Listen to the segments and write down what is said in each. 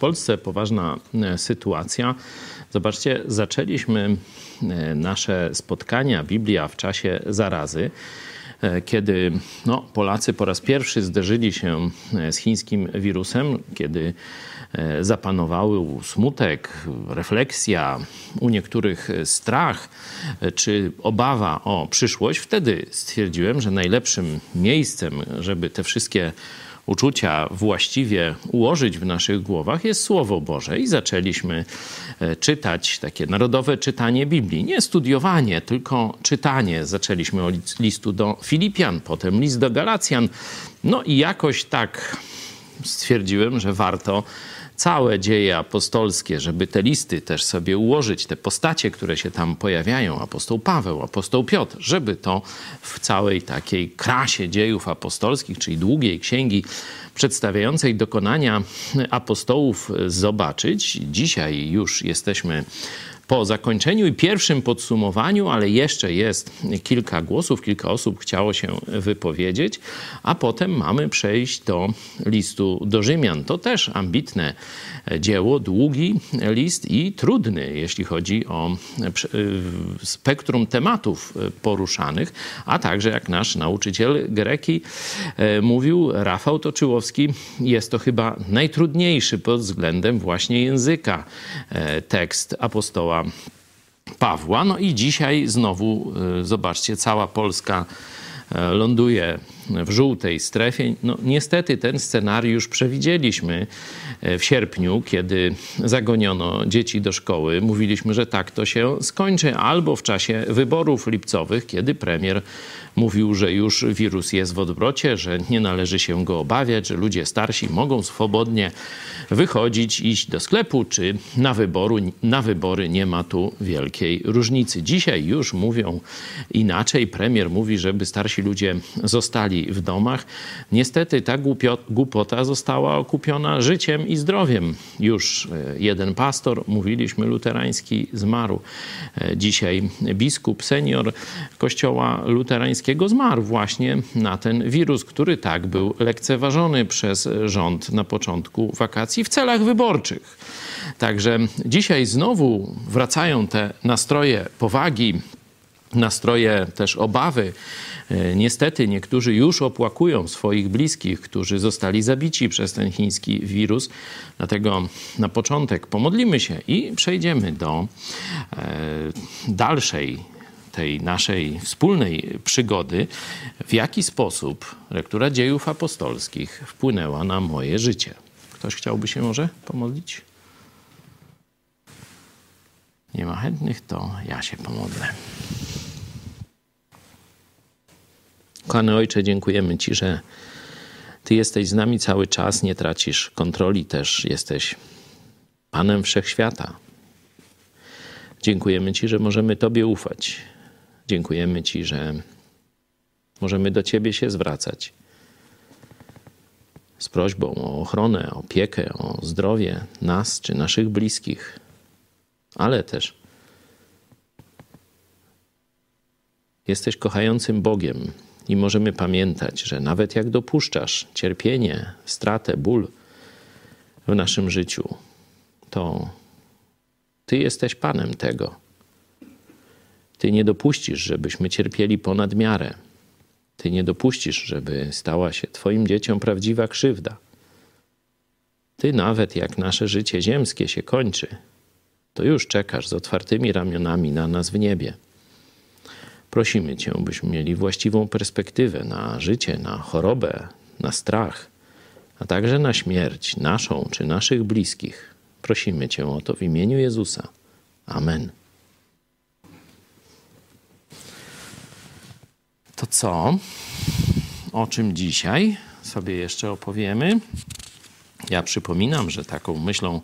Polsce poważna e, sytuacja. Zobaczcie, zaczęliśmy e, nasze spotkania Biblia w czasie zarazy e, kiedy no, Polacy po raz pierwszy zderzyli się z chińskim wirusem, kiedy zapanowały smutek, refleksja, u niektórych strach czy obawa o przyszłość, wtedy stwierdziłem, że najlepszym miejscem, żeby te wszystkie uczucia właściwie ułożyć w naszych głowach, jest Słowo Boże. I zaczęliśmy e, czytać takie narodowe czytanie Biblii. Nie studiowanie, tylko czytanie. Zaczęliśmy od listu do Filipian, potem list do Galacjan. No i jakoś tak stwierdziłem, że warto całe dzieje apostolskie, żeby te listy też sobie ułożyć, te postacie, które się tam pojawiają, apostoł Paweł, apostoł Piotr, żeby to w całej takiej krasie dziejów apostolskich, czyli długiej księgi przedstawiającej dokonania apostołów zobaczyć. Dzisiaj już jesteśmy po zakończeniu i pierwszym podsumowaniu, ale jeszcze jest kilka głosów, kilka osób chciało się wypowiedzieć, a potem mamy przejść do listu do Rzymian. To też ambitne dzieło, długi list i trudny, jeśli chodzi o spektrum tematów poruszanych, a także jak nasz nauczyciel greki e, mówił, Rafał Toczyłowski, jest to chyba najtrudniejszy pod względem właśnie języka e, tekst apostoła Pawła. No i dzisiaj znowu, e, zobaczcie, cała Polska ląduje w żółtej strefie. No, niestety ten scenariusz przewidzieliśmy e, w sierpniu, kiedy zagoniono dzieci do szkoły. Mówiliśmy, że tak to się skończy, albo w czasie wyborów lipcowych, kiedy premier mówił, że już wirus jest w odwrocie, że nie należy się go obawiać, że ludzie starsi mogą swobodnie wychodzić, iść do sklepu czy na, wyboru, na wybory. Nie ma tu wielkiej różnicy. Dzisiaj już mówią inaczej. Premier mówi, żeby starsi ludzie zostali w domach. Niestety ta głupota została okupiona życiem i zdrowiem. Już e, jeden pastor, mówiliśmy luterański, zmarł. E, dzisiaj biskup senior kościoła luterańskiego zmarł właśnie na ten wirus, który tak był lekceważony przez rząd na początku wakacji w celach wyborczych. Także dzisiaj znowu wracają te nastroje powagi, nastroje też obawy. E, niestety niektórzy już opłakują swoich bliskich, którzy zostali zabici przez ten chiński wirus. Dlatego na początek pomodlimy się i przejdziemy do e, dalszej tej naszej wspólnej przygody, w jaki sposób lektura dziejów apostolskich wpłynęła na moje życie. Ktoś chciałby się może pomodlić? Nie ma chętnych, to ja się pomodlę. Kochany Ojcze, dziękujemy Ci, że Ty jesteś z nami cały czas, nie tracisz kontroli, też jesteś Panem Wszechświata. Dziękujemy Ci, że możemy Tobie ufać. Dziękujemy Ci, że możemy do Ciebie się zwracać z prośbą o ochronę, opiekę, o zdrowie nas czy naszych bliskich, ale też jesteś kochającym Bogiem i możemy pamiętać, że nawet jak dopuszczasz cierpienie, stratę, ból w naszym życiu, to Ty jesteś Panem tego ty nie dopuścisz, żebyśmy cierpieli ponad miarę. Ty nie dopuścisz, żeby stała się Twoim dzieciom prawdziwa krzywda. Ty nawet jak nasze życie ziemskie się kończy, to już czekasz z otwartymi ramionami na nas w niebie. Prosimy Cię, byśmy mieli właściwą perspektywę na życie, na chorobę, na strach, a także na śmierć naszą czy naszych bliskich. Prosimy Cię o to w imieniu Jezusa. Amen. To co? O czym dzisiaj sobie jeszcze opowiemy? Ja przypominam, że taką myślą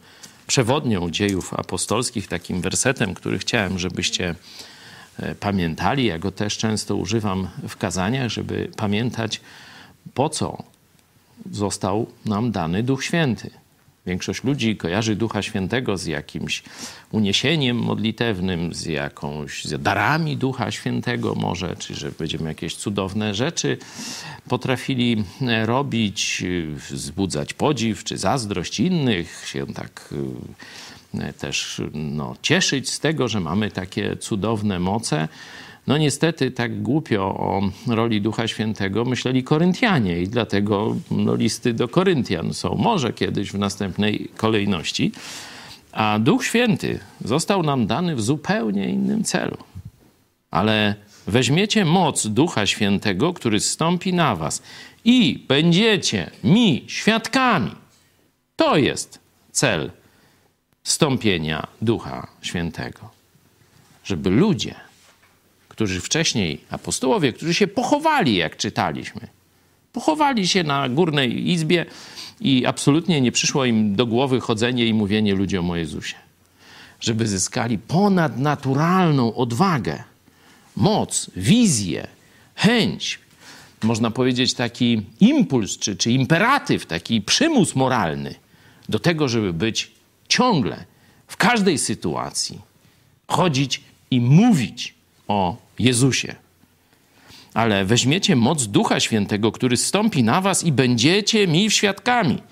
przewodnią dziejów apostolskich, takim wersetem, który chciałem, żebyście pamiętali, ja go też często używam w kazaniach, żeby pamiętać, po co został nam dany Duch Święty. Większość ludzi kojarzy Ducha Świętego z jakimś uniesieniem modlitewnym, z jakąś z darami Ducha Świętego może, czy że będziemy jakieś cudowne rzeczy potrafili e, robić, e, wzbudzać podziw czy zazdrość innych, się tak e, też no, cieszyć z tego, że mamy takie cudowne moce. No niestety tak głupio o roli Ducha Świętego myśleli Koryntianie i dlatego no, listy do Koryntian są może kiedyś w następnej kolejności. A Duch Święty został nam dany w zupełnie innym celu. Ale weźmiecie moc Ducha Świętego, który zstąpi na was i będziecie mi świadkami. To jest cel stąpienia Ducha Świętego. Żeby ludzie którzy wcześniej, apostołowie, którzy się pochowali, jak czytaliśmy. Pochowali się na górnej izbie i absolutnie nie przyszło im do głowy chodzenie i mówienie ludziom o Jezusie. Żeby zyskali ponadnaturalną odwagę, moc, wizję, chęć, można powiedzieć taki impuls czy, czy imperatyw, taki przymus moralny do tego, żeby być ciągle, w każdej sytuacji, chodzić i mówić o Jezusie. Ale weźmiecie moc Ducha Świętego, który stąpi na was i będziecie mi świadkami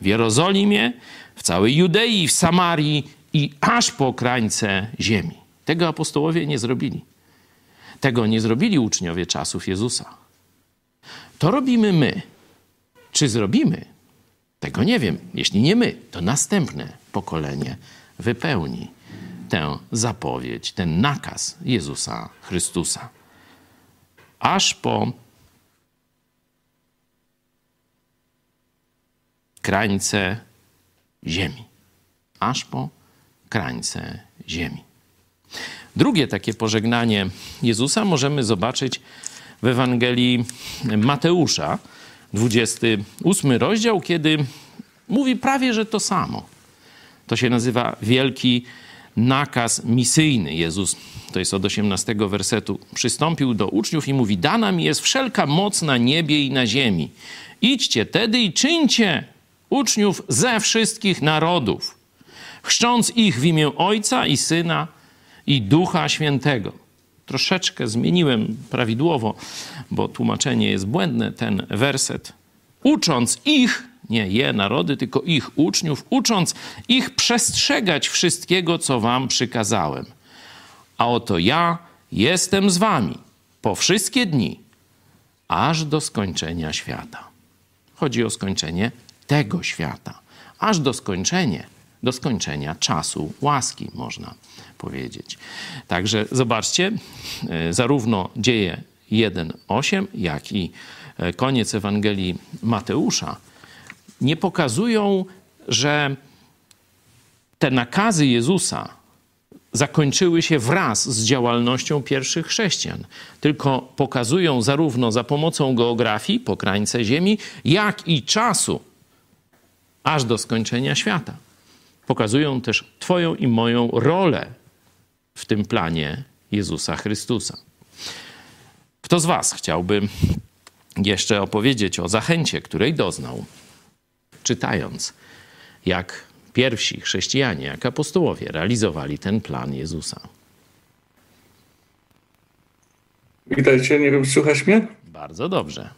w Jerozolimie, w całej Judei, w Samarii i aż po krańce ziemi. Tego apostołowie nie zrobili. Tego nie zrobili uczniowie czasów Jezusa. To robimy my. Czy zrobimy? Tego nie wiem. Jeśli nie my, to następne pokolenie wypełni tę zapowiedź, ten nakaz Jezusa Chrystusa. Aż po krańce ziemi. Aż po krańce ziemi. Drugie takie pożegnanie Jezusa możemy zobaczyć w Ewangelii Mateusza, 28 rozdział, kiedy mówi prawie że to samo. To się nazywa Wielki nakaz misyjny. Jezus, to jest od 18 wersetu, przystąpił do uczniów i mówi: Dana mi jest wszelka moc na niebie i na ziemi. Idźcie tedy i czyńcie uczniów ze wszystkich narodów, chrzcząc ich w imię Ojca i Syna i Ducha Świętego. Troszeczkę zmieniłem prawidłowo, bo tłumaczenie jest błędne, ten werset. Ucząc ich nie je narody, tylko ich uczniów, ucząc ich przestrzegać wszystkiego, co wam przykazałem. A oto ja jestem z wami po wszystkie dni, aż do skończenia świata. Chodzi o skończenie tego świata, aż do skończenia, do skończenia czasu łaski, można powiedzieć. Także zobaczcie, e, zarówno dzieje 1:8, jak i e, koniec Ewangelii Mateusza nie pokazują, że te nakazy Jezusa zakończyły się wraz z działalnością pierwszych chrześcijan, tylko pokazują zarówno za pomocą geografii po krańce Ziemi, jak i czasu aż do skończenia świata. Pokazują też Twoją i moją rolę w tym planie Jezusa Chrystusa. Kto z Was chciałby jeszcze opowiedzieć o zachęcie, której doznał czytając, jak pierwsi chrześcijanie, jak apostołowie realizowali ten plan Jezusa. Witajcie, nie wiem, słuchasz mnie? Bardzo dobrze.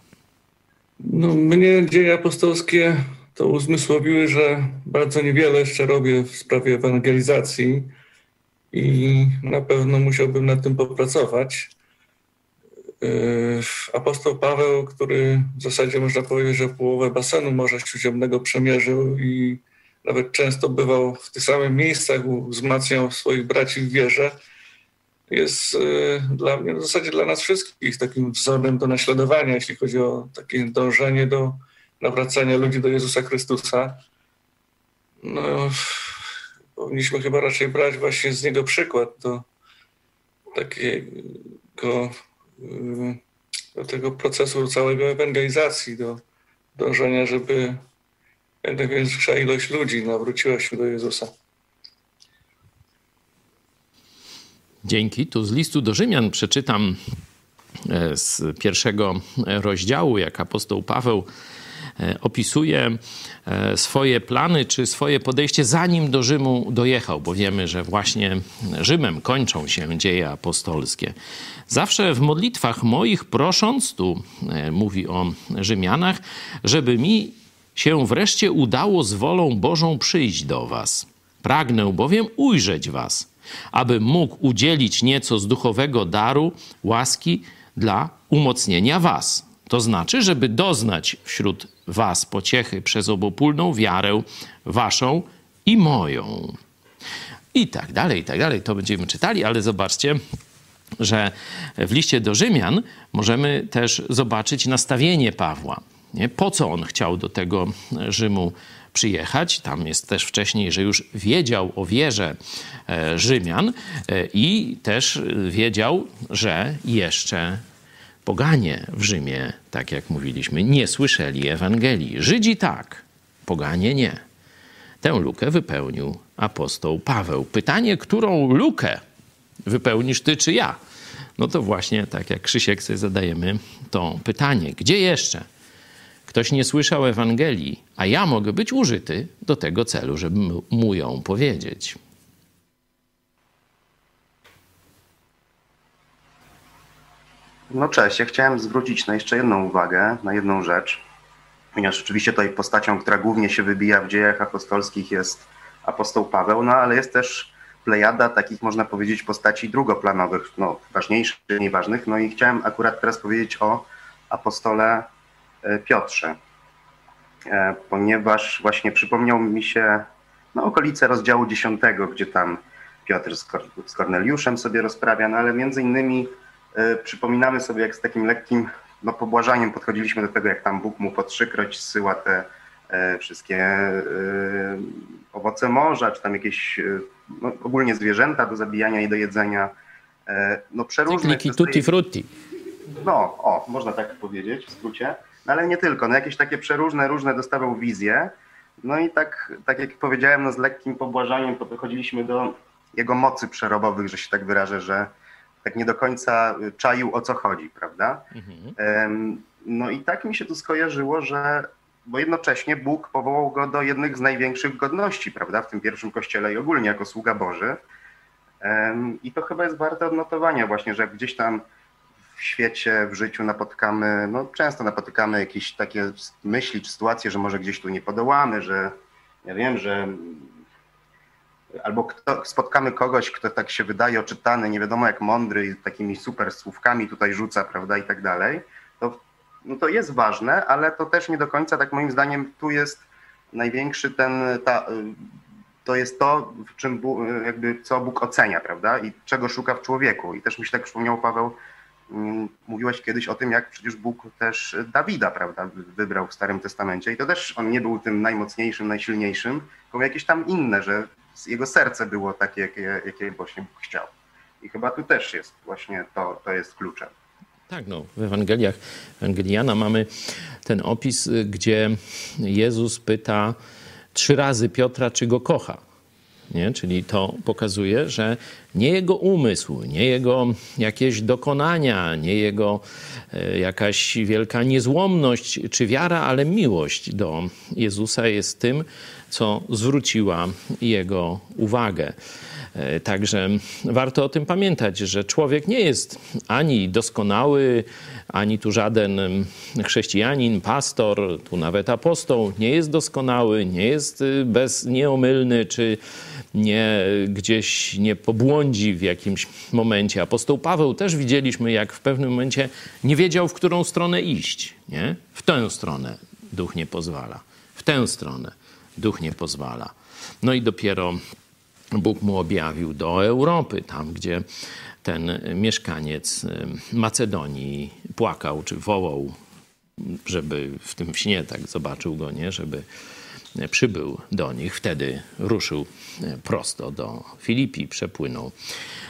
No, mnie dzieje apostolskie to uzmysłowiły, że bardzo niewiele jeszcze robię w sprawie ewangelizacji i na pewno musiałbym nad tym popracować. Yy, apostoł Paweł, który w zasadzie można powiedzieć, że połowę basenu Morza Śródziemnego przemierzył i nawet często bywał w tych samych miejscach, wzmacniał swoich braci w wierze, jest yy, dla mnie, w zasadzie dla nas wszystkich takim wzorem do naśladowania, jeśli chodzi o takie dążenie do nawracania ludzi do Jezusa Chrystusa. No, powinniśmy chyba raczej brać właśnie z niego przykład do takiego do tego procesu całego ewangelizacji, do dążenia, żeby jak największa ilość ludzi nawróciła się do Jezusa. Dzięki. Tu z listu do Rzymian przeczytam e, z pierwszego rozdziału, jak apostoł Paweł opisuje e, swoje plany czy swoje podejście, zanim do Rzymu dojechał, bo wiemy, że właśnie Rzymem kończą się dzieje apostolskie. Zawsze w modlitwach moich prosząc, tu mówi o Rzymianach, żeby mi się wreszcie udało z wolą Bożą przyjść do Was. Pragnę bowiem ujrzeć Was, aby mógł udzielić nieco z duchowego daru, łaski dla umocnienia Was. To znaczy, żeby doznać wśród Was pociechy przez obopólną wiarę Waszą i moją. I tak dalej, i tak dalej. To będziemy czytali, ale zobaczcie, że w liście do Rzymian możemy też zobaczyć nastawienie Pawła. Nie? Po co on chciał do tego Rzymu przyjechać? Tam jest też wcześniej, że już wiedział o wierze e, Rzymian e, i też wiedział, że jeszcze poganie w Rzymie, tak jak mówiliśmy, nie słyszeli Ewangelii. Żydzi tak, poganie nie. Tę lukę wypełnił apostoł Paweł. Pytanie, którą lukę wypełnisz ty czy ja? No to właśnie tak jak Krzysiek sobie zadajemy to pytanie. Gdzie jeszcze ktoś nie słyszał Ewangelii, a ja mogę być użyty do tego celu, żeby mu ją powiedzieć. No cześć, ja chciałem zwrócić na jeszcze jedną uwagę, na jedną rzecz, ponieważ oczywiście tutaj postacią, która głównie się wybija w dziejach apostolskich jest apostoł Paweł, no ale jest też plejada takich, można powiedzieć, postaci drugoplanowych, no ważniejszych, nieważnych, no i chciałem akurat teraz powiedzieć o apostole E, Piotrze, e, ponieważ właśnie przypomniał mi się no, okolice rozdziału 10, gdzie tam Piotr z Korneliuszem sobie rozprawia, no ale między innymi przypominamy sobie, jak z takim lekkim no, pobłażaniem podchodziliśmy do tego, jak tam Bóg mu po trzykroć zsyła te y, wszystkie y, owoce morza, czy tam jakieś no, ogólnie zwierzęta do zabijania i do jedzenia. No przeróżne... Cykliki tutti frutti. No, o, można tak powiedzieć w skrócie. No ale nie tylko, no jakieś takie przeróżne, różne dostawał wizje. No i tak, tak jak powiedziałem, no z lekkim pobłażaniem podchodziliśmy do jego mocy przerobowych, że się tak wyrażę, że tak nie do końca czaił o co chodzi, prawda? Mhm. No i tak mi się tu skojarzyło, że bo jednocześnie Bóg powołał go do jednych z największych godności, prawda, w tym pierwszym kościele i ogólnie jako sługa Boży. I to chyba jest warte odnotowania właśnie, że gdzieś tam w świecie, w życiu napotykamy, no często napotykamy jakieś takie myśli czy sytuacje, że może gdzieś tu nie podołamy, że ja wiem, że albo kto, spotkamy kogoś, kto tak się wydaje oczytany, nie wiadomo jak mądry takimi super słówkami tutaj rzuca, prawda, i tak dalej, to, no to jest ważne, ale to też nie do końca, tak moim zdaniem, tu jest największy ten, ta, to jest to, w czym jakby co Bóg ocenia, prawda, i czego szuka w człowieku. I też mi się tak przypomniał Paweł, Mm, mówiłeś kiedyś o tym, jak przecież Bóg też Dawida, prawda, wybrał w Starym Testamencie i to też on nie był tym najmocniejszym, najsilniejszym, tylko jakieś tam inne, że jego serce było takie, jakie, jakie właśnie Bóg chciał. I chyba tu też jest właśnie to, to jest kluczem. Tak, no, w Ewangeliach Ewangeliana mamy ten opis, gdzie Jezus pyta trzy razy Piotra, czy go kocha. Nie? Czyli to pokazuje, że nie jego umysł, nie jego jakieś dokonania, nie jego e, jakaś wielka niezłomność czy wiara, ale miłość do Jezusa jest tym, co zwróciła jego uwagę. E, także warto o tym pamiętać, że człowiek nie jest ani doskonały, ani tu żaden chrześcijanin, pastor, tu nawet apostoł nie jest doskonały, nie jest y, bez, nieomylny, czy nie gdzieś nie pobłądzi w jakimś momencie. Apostoł Paweł też widzieliśmy, jak w pewnym momencie nie wiedział, w którą stronę iść. Nie? W tę stronę duch nie pozwala. W tę stronę duch nie pozwala. No i dopiero Bóg mu objawił do Europy, tam gdzie ten mieszkaniec Macedonii płakał czy wołał, żeby w tym śnie tak zobaczył go, nie? żeby przybył do nich. Wtedy ruszył prosto do Filipi, przepłynął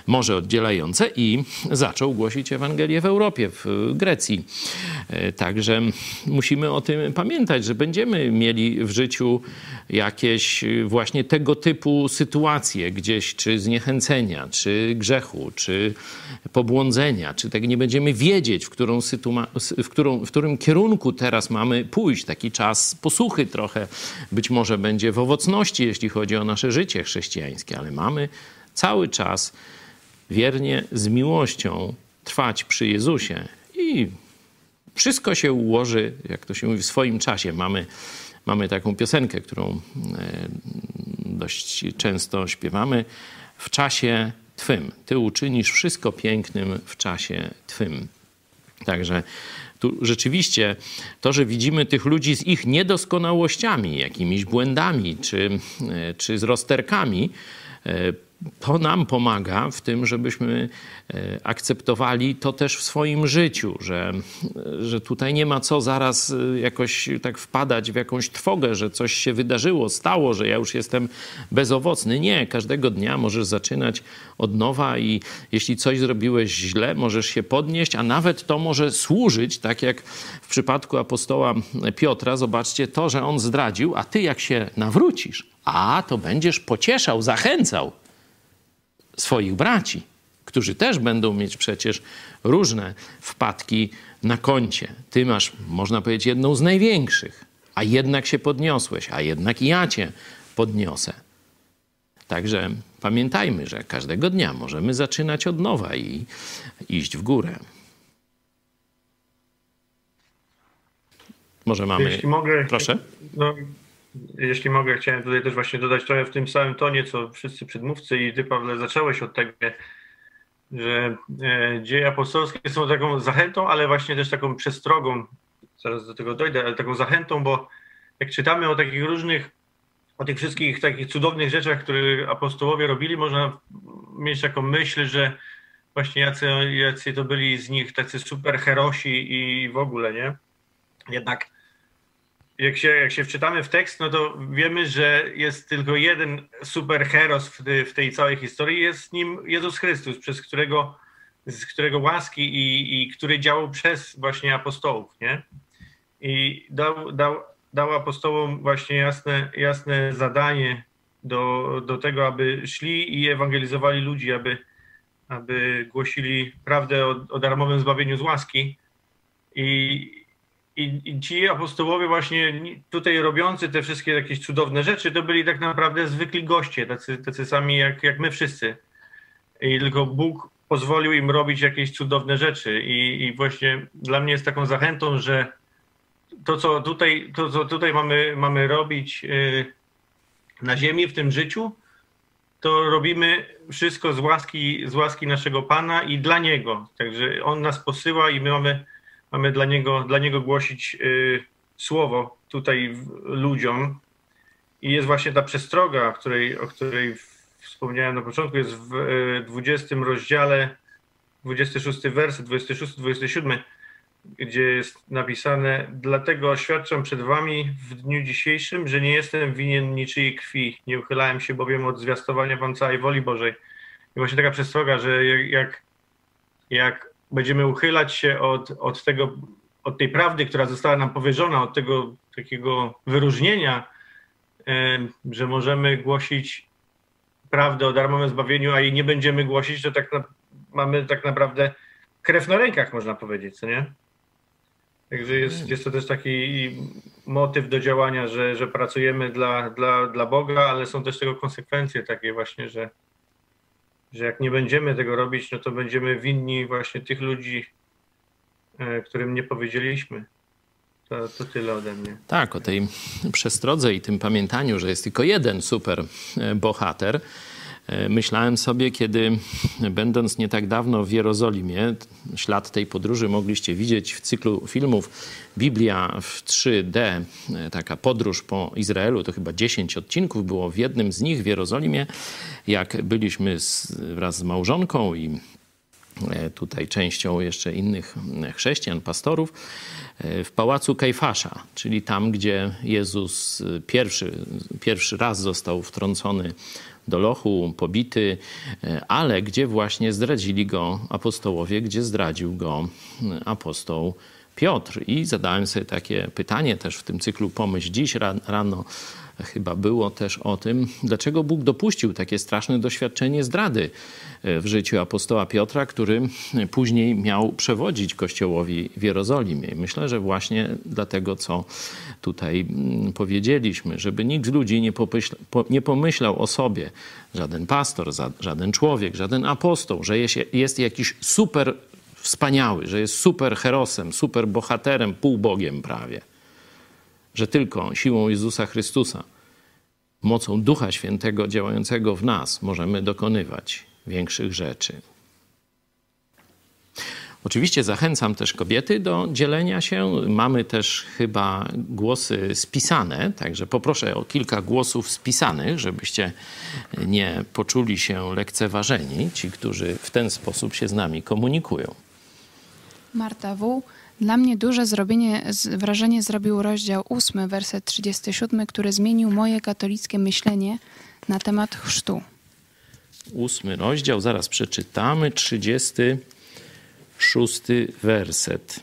morze oddzielające i zaczął głosić Ewangelię w Europie, w Grecji. E, także musimy o tym pamiętać, że będziemy mieli w życiu jakieś właśnie tego typu sytuacje gdzieś, czy zniechęcenia, czy grzechu, czy pobłądzenia, czy tak nie będziemy wiedzieć, w, którą w, którą, w którym kierunku teraz mamy pójść. Taki czas posłuchy trochę być może będzie w owocności, jeśli chodzi o nasze życie chrześcijańskie, ale mamy cały czas wiernie z miłością trwać przy Jezusie i wszystko się ułoży, jak to się mówi, w swoim czasie. Mamy, mamy taką piosenkę, którą e, dość często śpiewamy. W czasie Twym. Ty uczynisz wszystko pięknym w czasie Twym. Także tu rzeczywiście to, że widzimy tych ludzi z ich niedoskonałościami, jakimiś błędami czy, e, czy z rozterkami, e, to nam pomaga w tym, żebyśmy e, akceptowali to też w swoim życiu, że, że tutaj nie ma co zaraz e, jakoś tak wpadać w jakąś trwogę, że coś się wydarzyło, stało, że ja już jestem bezowocny. Nie, każdego dnia możesz zaczynać od nowa i jeśli coś zrobiłeś źle, możesz się podnieść, a nawet to może służyć, tak jak w przypadku apostoła Piotra, zobaczcie to, że on zdradził, a ty jak się nawrócisz, a to będziesz pocieszał, zachęcał swoich braci, którzy też będą mieć przecież różne wpadki na koncie. Ty masz, można powiedzieć, jedną z największych, a jednak się podniosłeś, a jednak ja cię podniosę. Także pamiętajmy, że każdego dnia możemy zaczynać od nowa i iść w górę. Może mamy. Jeśli mogę. Proszę. No, jeśli mogę, chciałem tutaj też właśnie dodać trochę w tym samym tonie, co wszyscy przedmówcy i ty, Pawle, zacząłeś od tego, że e, dzieje apostolskie są taką zachętą, ale właśnie też taką przestrogą, zaraz do tego dojdę, ale taką zachętą, bo jak czytamy o takich różnych, o tych wszystkich takich cudownych rzeczach, które apostołowie robili, można mieć taką myśl, że właśnie jacy, jacy to byli z nich tacy super herosi i w ogóle, nie? Jednak jak się, jak się wczytamy w tekst, no to wiemy, że jest tylko jeden superheros w, w tej całej historii, jest nim Jezus Chrystus, przez którego, z którego łaski i, i który działał przez właśnie apostołów, nie? I dał, dał, dał apostołom właśnie jasne, jasne zadanie do, do tego, aby szli i ewangelizowali ludzi, aby, aby głosili prawdę o, o darmowym zbawieniu z łaski. I, i, I, ci apostołowie właśnie tutaj robiący te wszystkie jakieś cudowne rzeczy, to byli tak naprawdę zwykli goście, tacy, tacy sami jak, jak my wszyscy. I tylko Bóg pozwolił im robić jakieś cudowne rzeczy. I, I, właśnie dla mnie jest taką zachętą, że to, co tutaj, to, co tutaj mamy, mamy robić y, na ziemi, w tym życiu, to robimy wszystko z łaski, z łaski naszego Pana i dla Niego. Także On nas posyła i my mamy mamy dla niego, dla niego głosić y, słowo tutaj ludziom. I jest właśnie ta przestroga, o której, o której wspomniałem na początku, jest w 20 y, rozdziale, 26 werset, 26-27, gdzie jest napisane: Dlatego oświadczam przed wami w dniu dzisiejszym, że nie jestem winien niczyjej krwi. Nie uchylałem się bowiem od zwiastowania wam całej woli Bożej. I właśnie taka przestroga, że jak, jak będziemy uchylać się od, od, tego, od tej prawdy, która została nam powierzona, od tego takiego wyróżnienia, że możemy głosić prawdę o darmowym zbawieniu, a jej nie będziemy głosić, to tak na, mamy tak naprawdę krew na rękach, można powiedzieć, co nie? Także jest, jest to też taki motyw do działania, że, że pracujemy dla, dla, dla Boga, ale są też tego konsekwencje takie właśnie, że, że jak nie będziemy tego robić, no to będziemy winni właśnie tych ludzi, e, którym nie powiedzieliśmy. To, to tyle ode mnie. Tak, o tej przestrodze i tym pamiętaniu, że jest tylko jeden super e, bohater. E, myślałem sobie, kiedy będąc nie tak dawno w Jerozolimie, ślad tej podróży mogliście widzieć w cyklu filmów. Biblia w 3D, e, taka podróż po Izraelu, to chyba 10 odcinków było w jednym z nich w Jerozolimie, jak byliśmy z, wraz z małżonką i tutaj częścią jeszcze innych chrześcijan, pastorów, w pałacu Kajfasza, czyli tam, gdzie Jezus pierwszy, pierwszy raz został wtrącony do lochu, pobity, ale gdzie właśnie zdradzili go apostołowie, gdzie zdradził go apostoł Piotr. I zadałem sobie takie pytanie też w tym cyklu Pomyśl dziś rano chyba było też o tym, dlaczego Bóg dopuścił takie straszne doświadczenie zdrady e, w życiu apostoła Piotra, który później miał przewodzić Kościołowi w Jerozolimie. Myślę, że właśnie dlatego, co tutaj mm, powiedzieliśmy, żeby nikt z ludzi nie, pomyślał, nie pomyślał o sobie, żaden pastor, żaden człowiek, żaden apostoł, że jest, jest jakiś super wspaniały, że jest super herosem, super bohaterem, półbogiem prawie że tylko siłą Jezusa Chrystusa, mocą Ducha Świętego działającego w nas możemy dokonywać większych rzeczy. Oczywiście zachęcam też kobiety do dzielenia się. Mamy też chyba głosy spisane, także poproszę o kilka głosów spisanych, żebyście nie poczuli się lekceważeni, ci, którzy w ten sposób się z nami komunikują. Marta W. Dla mnie duże zrobienie, wrażenie zrobił rozdział 8, werset 37, który zmienił moje katolickie myślenie na temat chrztu. Ósmy rozdział, zaraz przeczytamy, 36 werset.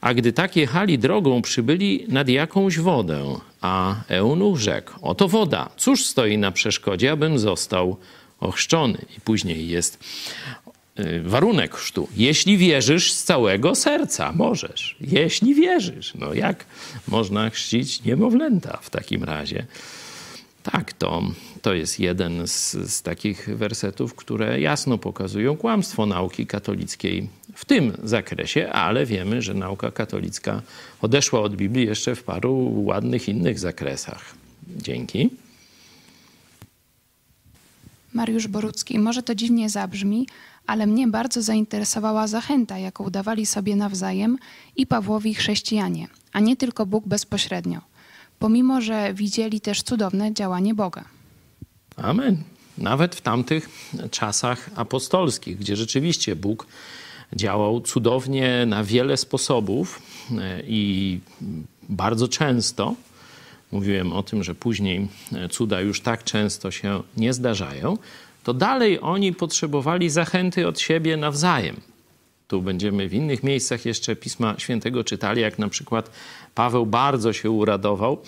A gdy tak jechali drogą, przybyli nad jakąś wodę, a eunuch rzekł, oto woda, cóż stoi na przeszkodzie, abym został ochrzczony. I później jest warunek chrztu. Jeśli wierzysz z całego serca, możesz. Jeśli wierzysz. No jak można chrzcić niemowlęta w takim razie? Tak, to, to jest jeden z, z takich wersetów, które jasno pokazują kłamstwo nauki katolickiej w tym zakresie, ale wiemy, że nauka katolicka odeszła od Biblii jeszcze w paru ładnych innych zakresach. Dzięki. Mariusz Borucki, może to dziwnie zabrzmi, ale mnie bardzo zainteresowała zachęta, jaką dawali sobie nawzajem i Pawłowi chrześcijanie, a nie tylko Bóg bezpośrednio, pomimo że widzieli też cudowne działanie Boga. Amen. Nawet w tamtych czasach apostolskich, gdzie rzeczywiście Bóg działał cudownie na wiele sposobów e, i bardzo często. Mówiłem o tym, że później cuda już tak często się nie zdarzają, to dalej oni potrzebowali zachęty od siebie nawzajem. Tu będziemy w innych miejscach jeszcze Pisma Świętego czytali, jak na przykład Paweł bardzo się uradował,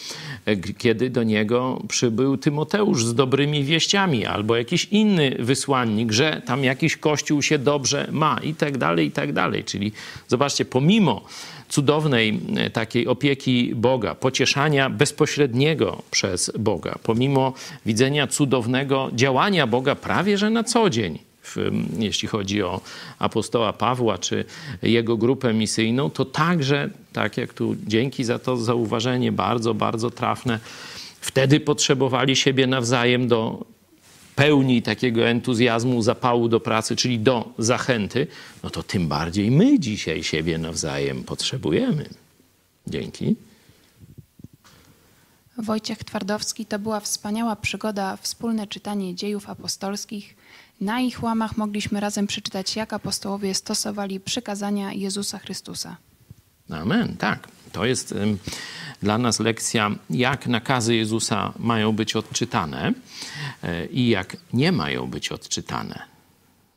e, kiedy do niego przybył Tymoteusz z dobrymi wieściami, albo jakiś inny wysłannik, że tam jakiś kościół się dobrze ma i tak dalej, i tak dalej. Czyli zobaczcie, pomimo cudownej e, takiej opieki Boga, pocieszania bezpośredniego przez Boga, pomimo widzenia cudownego działania Boga prawie że na co dzień. Jeśli chodzi o apostoła Pawła czy jego grupę misyjną, to także, tak jak tu dzięki za to zauważenie bardzo, bardzo trafne, wtedy potrzebowali siebie nawzajem do pełni takiego entuzjazmu, zapału do pracy, czyli do zachęty, no to tym bardziej my dzisiaj siebie nawzajem potrzebujemy. Dzięki. Wojciech Twardowski to była wspaniała przygoda, wspólne czytanie dziejów apostolskich. Na ich łamach mogliśmy razem przeczytać, jak apostołowie stosowali przykazania Jezusa Chrystusa. Amen, tak. To jest dla nas lekcja, jak nakazy Jezusa mają być odczytane e, i jak nie mają być odczytane.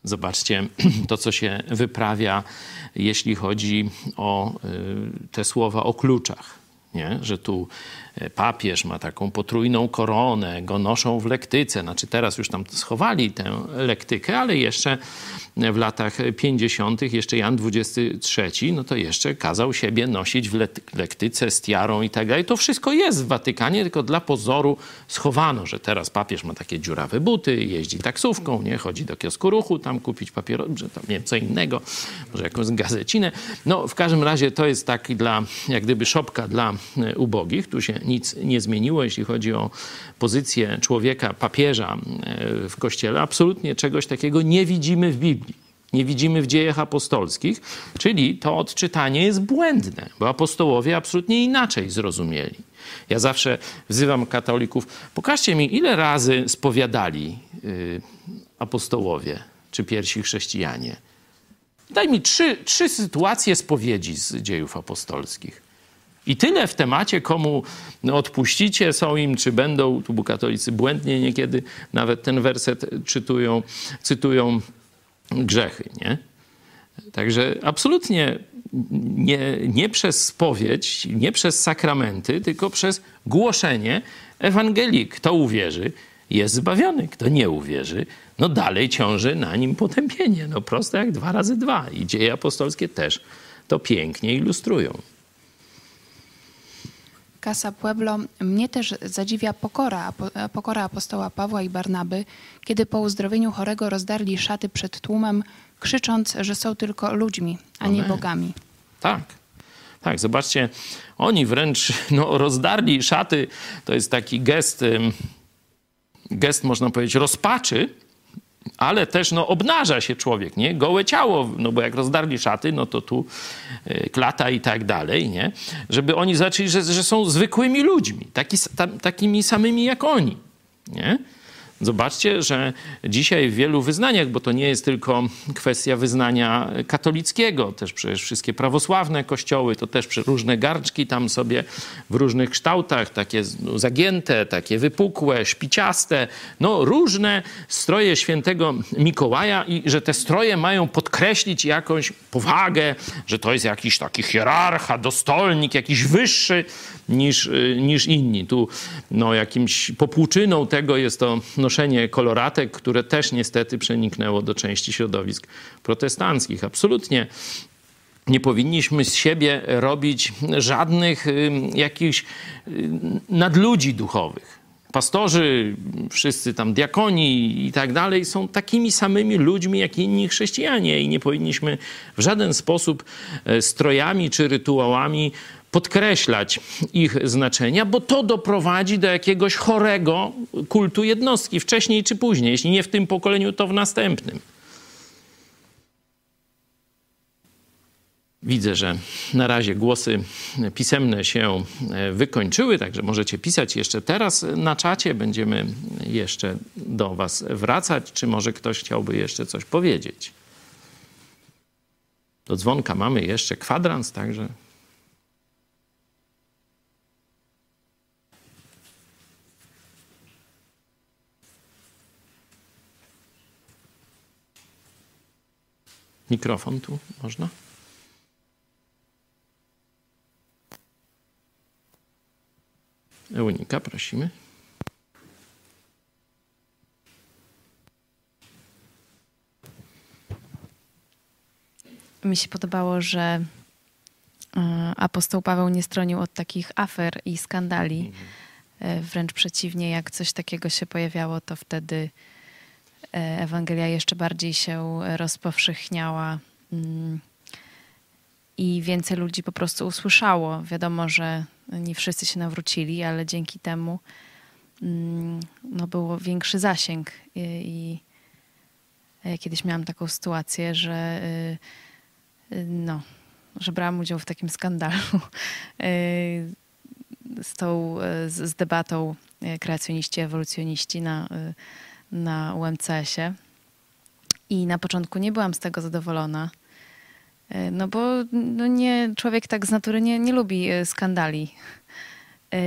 Zobaczcie to, co się wyprawia, jeśli chodzi o e, te słowa o kluczach. Nie? Że tu papież ma taką potrójną koronę, go noszą w lektyce. Znaczy teraz już tam schowali tę lektykę, ale jeszcze w latach 50., jeszcze Jan XXIII, no to jeszcze kazał siebie nosić w lektyce z tiarą i tak dalej. To wszystko jest w Watykanie, tylko dla pozoru schowano, że teraz papież ma takie dziurawe buty, jeździ taksówką, nie chodzi do kiosku ruchu, tam kupić papieros, że tam nie wiem, co innego, może jakąś gazecinę. No w każdym razie to jest taki dla, jak gdyby szopka dla e, ubogich. Tu się nic nie zmieniło, jeśli chodzi o pozycję człowieka, papieża e, w kościele. Absolutnie czegoś takiego nie widzimy w Biblii nie widzimy w dziejach apostolskich, czyli to odczytanie jest błędne, bo apostołowie absolutnie inaczej zrozumieli. Ja zawsze wzywam katolików, pokażcie mi, ile razy spowiadali yy, apostołowie czy pierwsi chrześcijanie. Daj mi trzy, trzy sytuacje spowiedzi z dziejów apostolskich. I tyle w temacie, komu odpuścicie, są im, czy będą, tu katolicy błędnie niekiedy nawet ten werset czytują, cytują grzechy, nie? Także absolutnie nie, nie przez spowiedź, nie przez sakramenty, tylko przez głoszenie Ewangelii. Kto uwierzy, jest zbawiony. Kto nie uwierzy, no dalej ciąży na nim potępienie. No proste jak dwa razy dwa. I dzieje apostolskie też to pięknie ilustrują. Casa Pueblo, mnie też zadziwia pokora, pokora apostoła Pawła i Barnaby, kiedy po uzdrowieniu chorego rozdarli szaty przed tłumem, krzycząc, że są tylko ludźmi, a nie bogami. Tak. Tak, zobaczcie, oni wręcz no, rozdarli szaty. To jest taki gest, gest można powiedzieć, rozpaczy, ale też no, obnaża się człowiek, nie? Gołe ciało, no bo jak rozdarli szaty, no to tu y, klata i tak dalej, nie? Żeby oni zaczęli, że, że są zwykłymi ludźmi, taki, tam, takimi samymi jak oni, nie? Zobaczcie, że dzisiaj w wielu wyznaniach, bo to nie jest tylko kwestia wyznania katolickiego, też przecież wszystkie prawosławne kościoły, to też różne garczki tam sobie w różnych kształtach, takie no, zagięte, takie wypukłe, szpiciaste, no różne stroje świętego Mikołaja i że te stroje mają podkreślić jakąś powagę, że to jest jakiś taki hierarcha, dostolnik, jakiś wyższy niż, niż inni. Tu no, jakimś popłuczyną tego jest to noszenie koloratek, które też niestety przeniknęło do części środowisk protestanckich. Absolutnie nie powinniśmy z siebie robić żadnych y, jakichś y, nadludzi duchowych. Pastorzy, wszyscy tam diakoni i tak dalej są takimi samymi ludźmi jak inni chrześcijanie i nie powinniśmy w żaden sposób e, strojami czy rytuałami podkreślać ich znaczenia, bo to doprowadzi do jakiegoś chorego kultu jednostki wcześniej czy później. Jeśli nie w tym pokoleniu, to w następnym. Widzę, że na razie głosy pisemne się wykończyły, także możecie pisać jeszcze teraz na czacie. Będziemy jeszcze do Was wracać. Czy może ktoś chciałby jeszcze coś powiedzieć? Do dzwonka mamy jeszcze kwadrans, także Mikrofon tu można? Eunika, prosimy. Mi się podobało, że e, apostoł Paweł nie stronił od takich afer i skandali. E, wręcz przeciwnie, jak coś takiego się pojawiało, to wtedy Ewangelia jeszcze bardziej się rozpowszechniała mm, i więcej ludzi po prostu usłyszało. Wiadomo, że nie wszyscy się nawrócili, ale dzięki temu mm, no, był większy zasięg. I, kiedyś miałam taką sytuację, że y, y, no, że brałam udział w takim skandalu y, z tą, z, z debatą kreacjoniści, ewolucjoniści na na UMCS-ie i na początku nie byłam z tego zadowolona. E, no bo no nie, człowiek tak z natury nie, nie lubi e, skandali. E,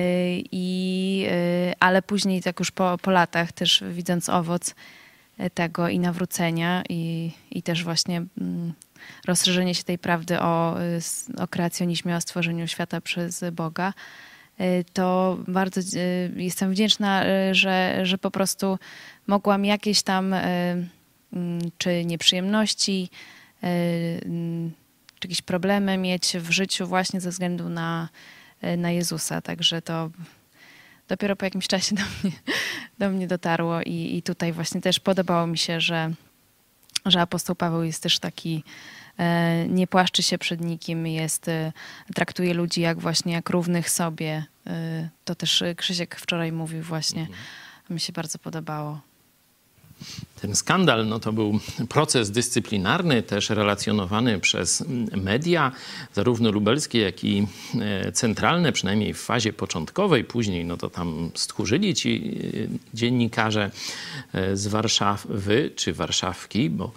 I, ale później, tak już po, po latach, też widząc owoc tego i nawrócenia, i, i też właśnie mm, rozszerzenie się tej prawdy o, o kreacjonizmie, o stworzeniu świata przez Boga, to bardzo jestem wdzięczna, że, że po prostu mogłam jakieś tam mm, czy nieprzyjemności, mm, czy jakieś problemy mieć w życiu właśnie ze względu na, na Jezusa. Także to dopiero po jakimś czasie do mnie, do mnie dotarło i, i tutaj właśnie też podobało mi się, że, że apostoł Paweł jest też taki nie płaszczy się przed nikim, jest, traktuje ludzi jak właśnie jak równych sobie. To też Krzysiek wczoraj mówił właśnie. Mhm. Mi się bardzo podobało. Ten skandal no to był proces dyscyplinarny, też relacjonowany przez media, zarówno lubelskie, jak i e, centralne, przynajmniej w fazie początkowej. Później no to tam stchórzyli ci e, dziennikarze e, z Warszawy czy Warszawki, bo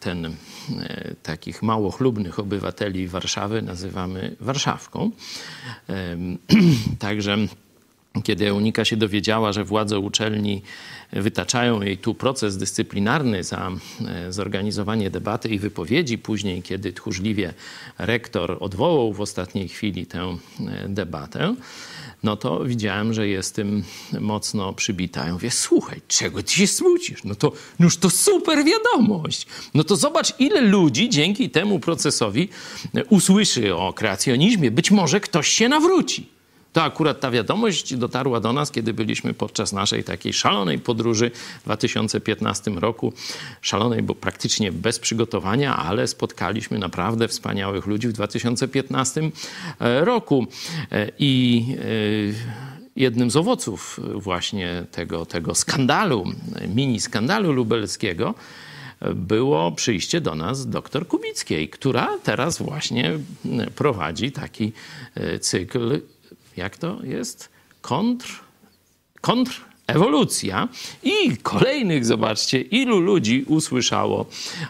ten takich mało chlubnych obywateli Warszawy nazywamy Warszawką. Także kiedy Eunika się dowiedziała, że władze uczelni wytaczają jej tu proces dyscyplinarny za e, zorganizowanie debaty i wypowiedzi, później, kiedy tchórzliwie rektor odwołał w ostatniej chwili tę e, debatę, no to widziałem, że jest tym mocno przybita. Ja mówię, słuchaj, czego ty się smucisz? No to już to super wiadomość. No to zobacz, ile ludzi dzięki temu procesowi usłyszy o kreacjonizmie. Być może ktoś się nawróci. To akurat ta wiadomość dotarła do nas, kiedy byliśmy podczas naszej takiej szalonej podróży w 2015 roku. Szalonej, bo praktycznie bez przygotowania, ale spotkaliśmy naprawdę wspaniałych ludzi w 2015 e, roku. E, I e, jednym z owoców właśnie tego, tego skandalu, mini skandalu lubelskiego, było przyjście do nas dr Kubickiej, która teraz właśnie prowadzi taki cykl jak to jest? Kontr, kontr ewolucja i kolejnych, zobaczcie, ilu ludzi usłyszało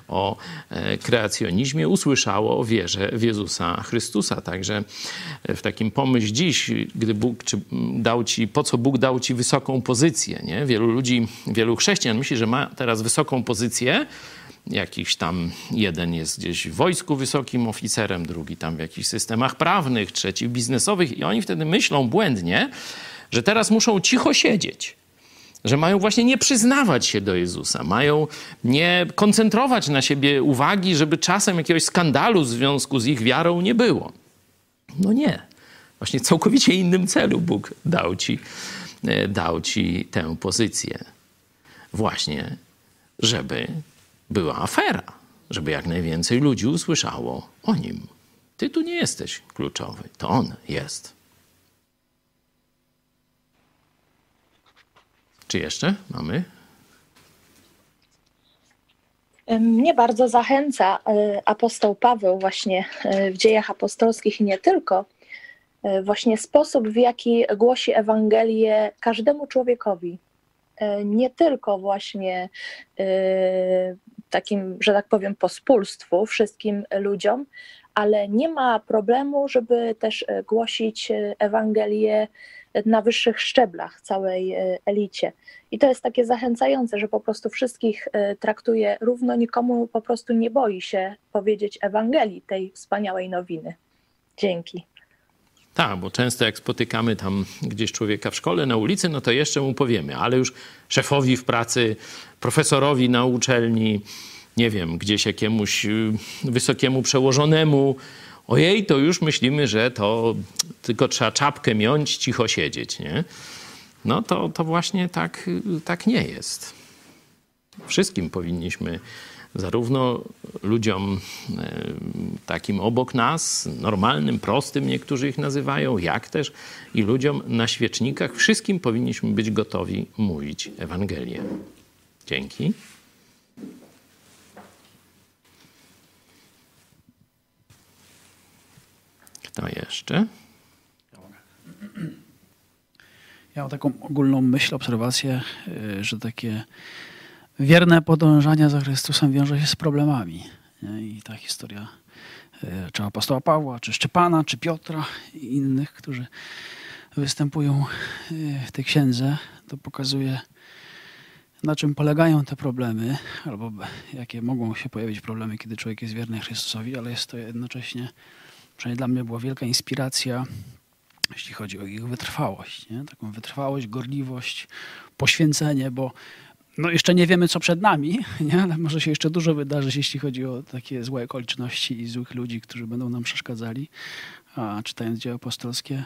o e, kreacjonizmie, usłyszało o wierze w Jezusa Chrystusa. Także e, w takim pomyśl dziś, gdy Bóg czy dał ci, po co Bóg dał ci wysoką pozycję, nie? Wielu ludzi, wielu chrześcijan myśli, że ma teraz wysoką pozycję, jakiś tam jeden jest gdzieś w wojsku wysokim oficerem, drugi tam w jakichś systemach prawnych, trzeci biznesowych i oni wtedy myślą błędnie, że teraz muszą cicho siedzieć. Że mają właśnie nie przyznawać się do Jezusa, mają nie koncentrować na siebie uwagi, żeby czasem jakiegoś skandalu w związku z ich wiarą nie było. No nie. Właśnie całkowicie innym celu Bóg dał ci, e, dał ci tę pozycję. Właśnie, żeby była afera, żeby jak najwięcej ludzi usłyszało o nim. Ty tu nie jesteś kluczowy, to on jest. Czy jeszcze mamy? Mnie bardzo zachęca e, apostoł Paweł właśnie e, w dziejach apostolskich i nie tylko, e, właśnie sposób, w jaki głosi Ewangelię każdemu człowiekowi. Nie tylko właśnie takim, że tak powiem, pospólstwu wszystkim ludziom, ale nie ma problemu, żeby też e, głosić e, Ewangelię na wyższych szczeblach, całej e, elicie. I to jest takie zachęcające, że po prostu wszystkich traktuje równo, nikomu po prostu nie boi się powiedzieć Ewangelii, tej wspaniałej nowiny. Dzięki. Tak, bo często jak spotykamy tam gdzieś człowieka w szkole, na ulicy, no to jeszcze mu powiemy, ale już szefowi w pracy, profesorowi na uczelni, nie wiem, gdzieś jakiemuś y, wysokiemu przełożonemu, ojej, to już myślimy, że to tylko trzeba czapkę miąć, cicho siedzieć, nie? No to, to właśnie tak, tak nie jest. Wszystkim powinniśmy zarówno ludziom e, takim obok nas, normalnym, prostym, niektórzy ich nazywają, jak też i ludziom na świecznikach, wszystkim powinniśmy być gotowi mówić Ewangelię. Dzięki. Kto jeszcze? Ja mam taką ogólną myśl, obserwację, e, że takie wierne podążania za Chrystusem wiąże się z problemami. Nie? I ta historia e, czy apostoła Pawła, czy Szczepana, czy Piotra i innych, którzy występują e, w tej księdze, to pokazuje, na czym polegają te problemy, albo jakie mogą się pojawić problemy, kiedy człowiek jest wierny Chrystusowi, ale jest to jednocześnie, przynajmniej dla mnie, była wielka inspiracja, jeśli chodzi o ich wytrwałość. Nie? Taką wytrwałość, gorliwość, poświęcenie, bo no jeszcze nie wiemy, co przed nami, nie? ale może się jeszcze dużo wydarzyć, jeśli chodzi o takie złe okoliczności i złych ludzi, którzy będą nam przeszkadzali. A czytając dzieła apostolskie,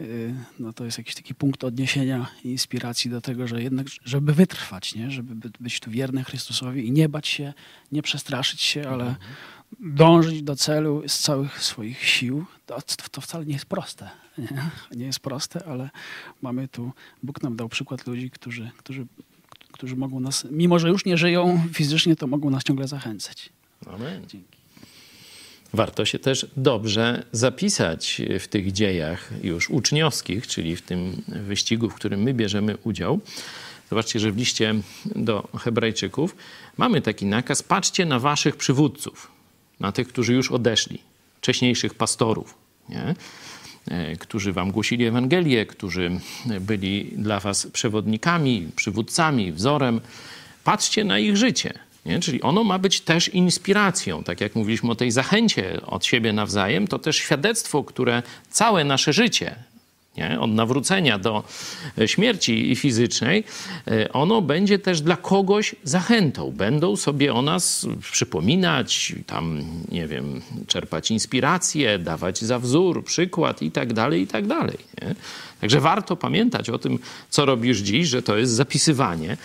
y, no to jest jakiś taki punkt odniesienia i inspiracji do tego, że jednak, żeby wytrwać, nie? żeby być tu wierny Chrystusowi i nie bać się, nie przestraszyć się, ale dążyć do celu z całych swoich sił, to, to wcale nie jest proste. Nie? nie jest proste, ale mamy tu, Bóg nam dał przykład ludzi, którzy, którzy którzy mogą nas, mimo że już nie żyją fizycznie, to mogą nas ciągle zachęcać. Amen. Dzięki. Warto się też dobrze zapisać w tych dziejach już uczniowskich, czyli w tym wyścigu, w którym my bierzemy udział, Zobaczcie, że w liście do Hebrajczyków mamy taki nakaz: patrzcie na waszych przywódców, na tych, którzy już odeszli, wcześniejszych pastorów, nie? E, którzy wam głosili Ewangelię, którzy byli dla was przewodnikami, przywódcami, wzorem. Patrzcie na ich życie. Nie? Czyli ono ma być też inspiracją. Tak jak mówiliśmy o tej zachęcie od siebie nawzajem, to też świadectwo, które całe nasze życie, nie? od nawrócenia do śmierci fizycznej, e, ono będzie też dla kogoś zachętą. Będą sobie o nas przypominać, tam, nie wiem, czerpać inspirację, dawać za wzór, przykład i tak dalej, i tak dalej. Nie? Także warto pamiętać o tym, co robisz dziś, że to jest zapisywanie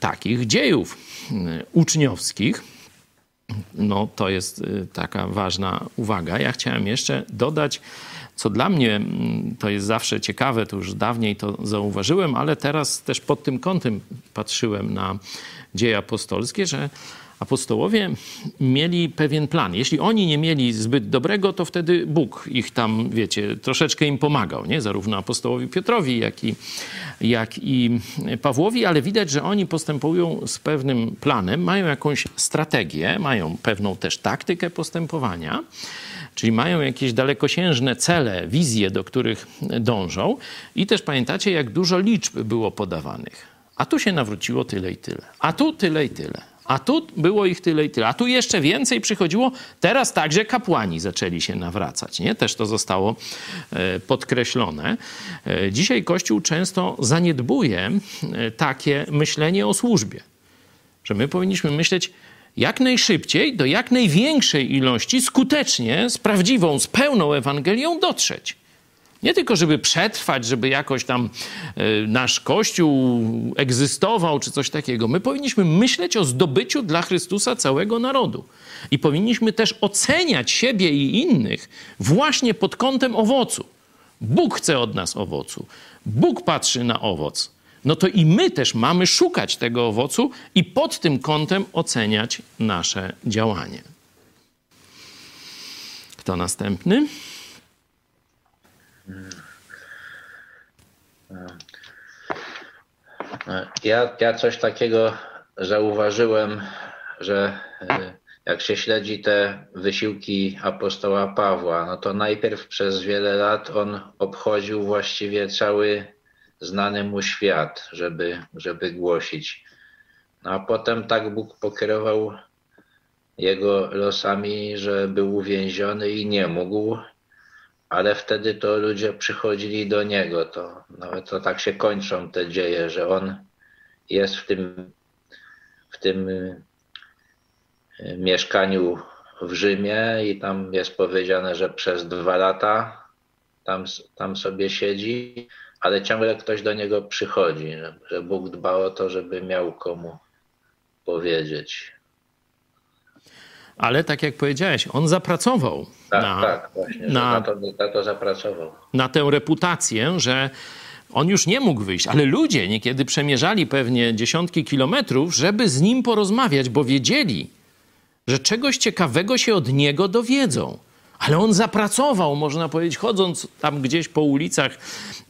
takich dziejów e, uczniowskich. No, to jest e, taka ważna uwaga. Ja chciałem jeszcze dodać, co dla mnie mm, to jest zawsze ciekawe, to już dawniej to zauważyłem, ale teraz też pod tym kątem patrzyłem na dzieje apostolskie, że apostołowie mieli pewien plan. Jeśli oni nie mieli zbyt dobrego, to wtedy Bóg ich tam, wiecie, troszeczkę im pomagał, nie? Zarówno apostołowi Piotrowi, jak i, jak i Pawłowi, ale widać, że oni postępują z pewnym planem, mają jakąś strategię, mają pewną też taktykę postępowania czyli mają jakieś dalekosiężne cele, wizje, do których dążą. I też pamiętacie, jak dużo liczb było podawanych. A tu się nawróciło tyle i tyle, a tu tyle i tyle. A tu było ich tyle i tyle, a tu jeszcze więcej przychodziło. Teraz także kapłani zaczęli się nawracać. Nie? Też to zostało e, podkreślone. E, dzisiaj Kościół często zaniedbuje e, takie myślenie o służbie. Że my powinniśmy myśleć, jak najszybciej do jak największej ilości skutecznie, z prawdziwą, z pełną Ewangelią dotrzeć. Nie tylko, żeby przetrwać, żeby jakoś tam y, nasz Kościół egzystował, czy coś takiego. My powinniśmy myśleć o zdobyciu dla Chrystusa całego narodu. I powinniśmy też oceniać siebie i innych właśnie pod kątem owocu. Bóg chce od nas owocu. Bóg patrzy na owoc no to i my też mamy szukać tego owocu i pod tym kątem oceniać nasze działanie. Kto następny? Ja, ja coś takiego zauważyłem, że e, jak się śledzi te wysiłki apostoła Pawła, no to najpierw przez wiele lat on obchodził właściwie cały znany mu świat, żeby, żeby głosić. No a potem tak Bóg pokierował jego losami, że był uwięziony i nie mógł, ale wtedy to ludzie przychodzili do niego. To nawet to tak się kończą te dzieje, że on jest w tym, w tym y, mieszkaniu w Rzymie i tam jest powiedziane, że przez dwa lata tam, tam sobie siedzi ale ciągle ktoś do niego przychodzi, że, Bóg dba o to, żeby miał komu powiedzieć. Ale tak jak powiedziałeś, on zapracował tak, na, tak, właśnie, na, na, to, na to zapracował. Na tę reputację, że on już nie mógł wyjść, ale ludzie niekiedy przemierzali pewnie dziesiątki kilometrów, żeby z nim porozmawiać, bo wiedzieli, że czegoś ciekawego się od niego dowiedzą. Ale on zapracował, można powiedzieć, chodząc tam gdzieś po ulicach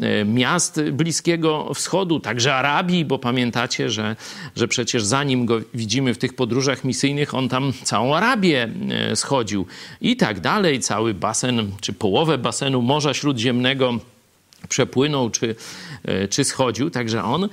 e, miast Bliskiego Wschodu, także Arabii, bo pamiętacie, że, że przecież zanim go widzimy w tych podróżach misyjnych, on tam całą Arabię e, schodził i tak dalej. Cały basen, czy połowę basenu Morza Śródziemnego przepłynął, czy, e, czy schodził. Także on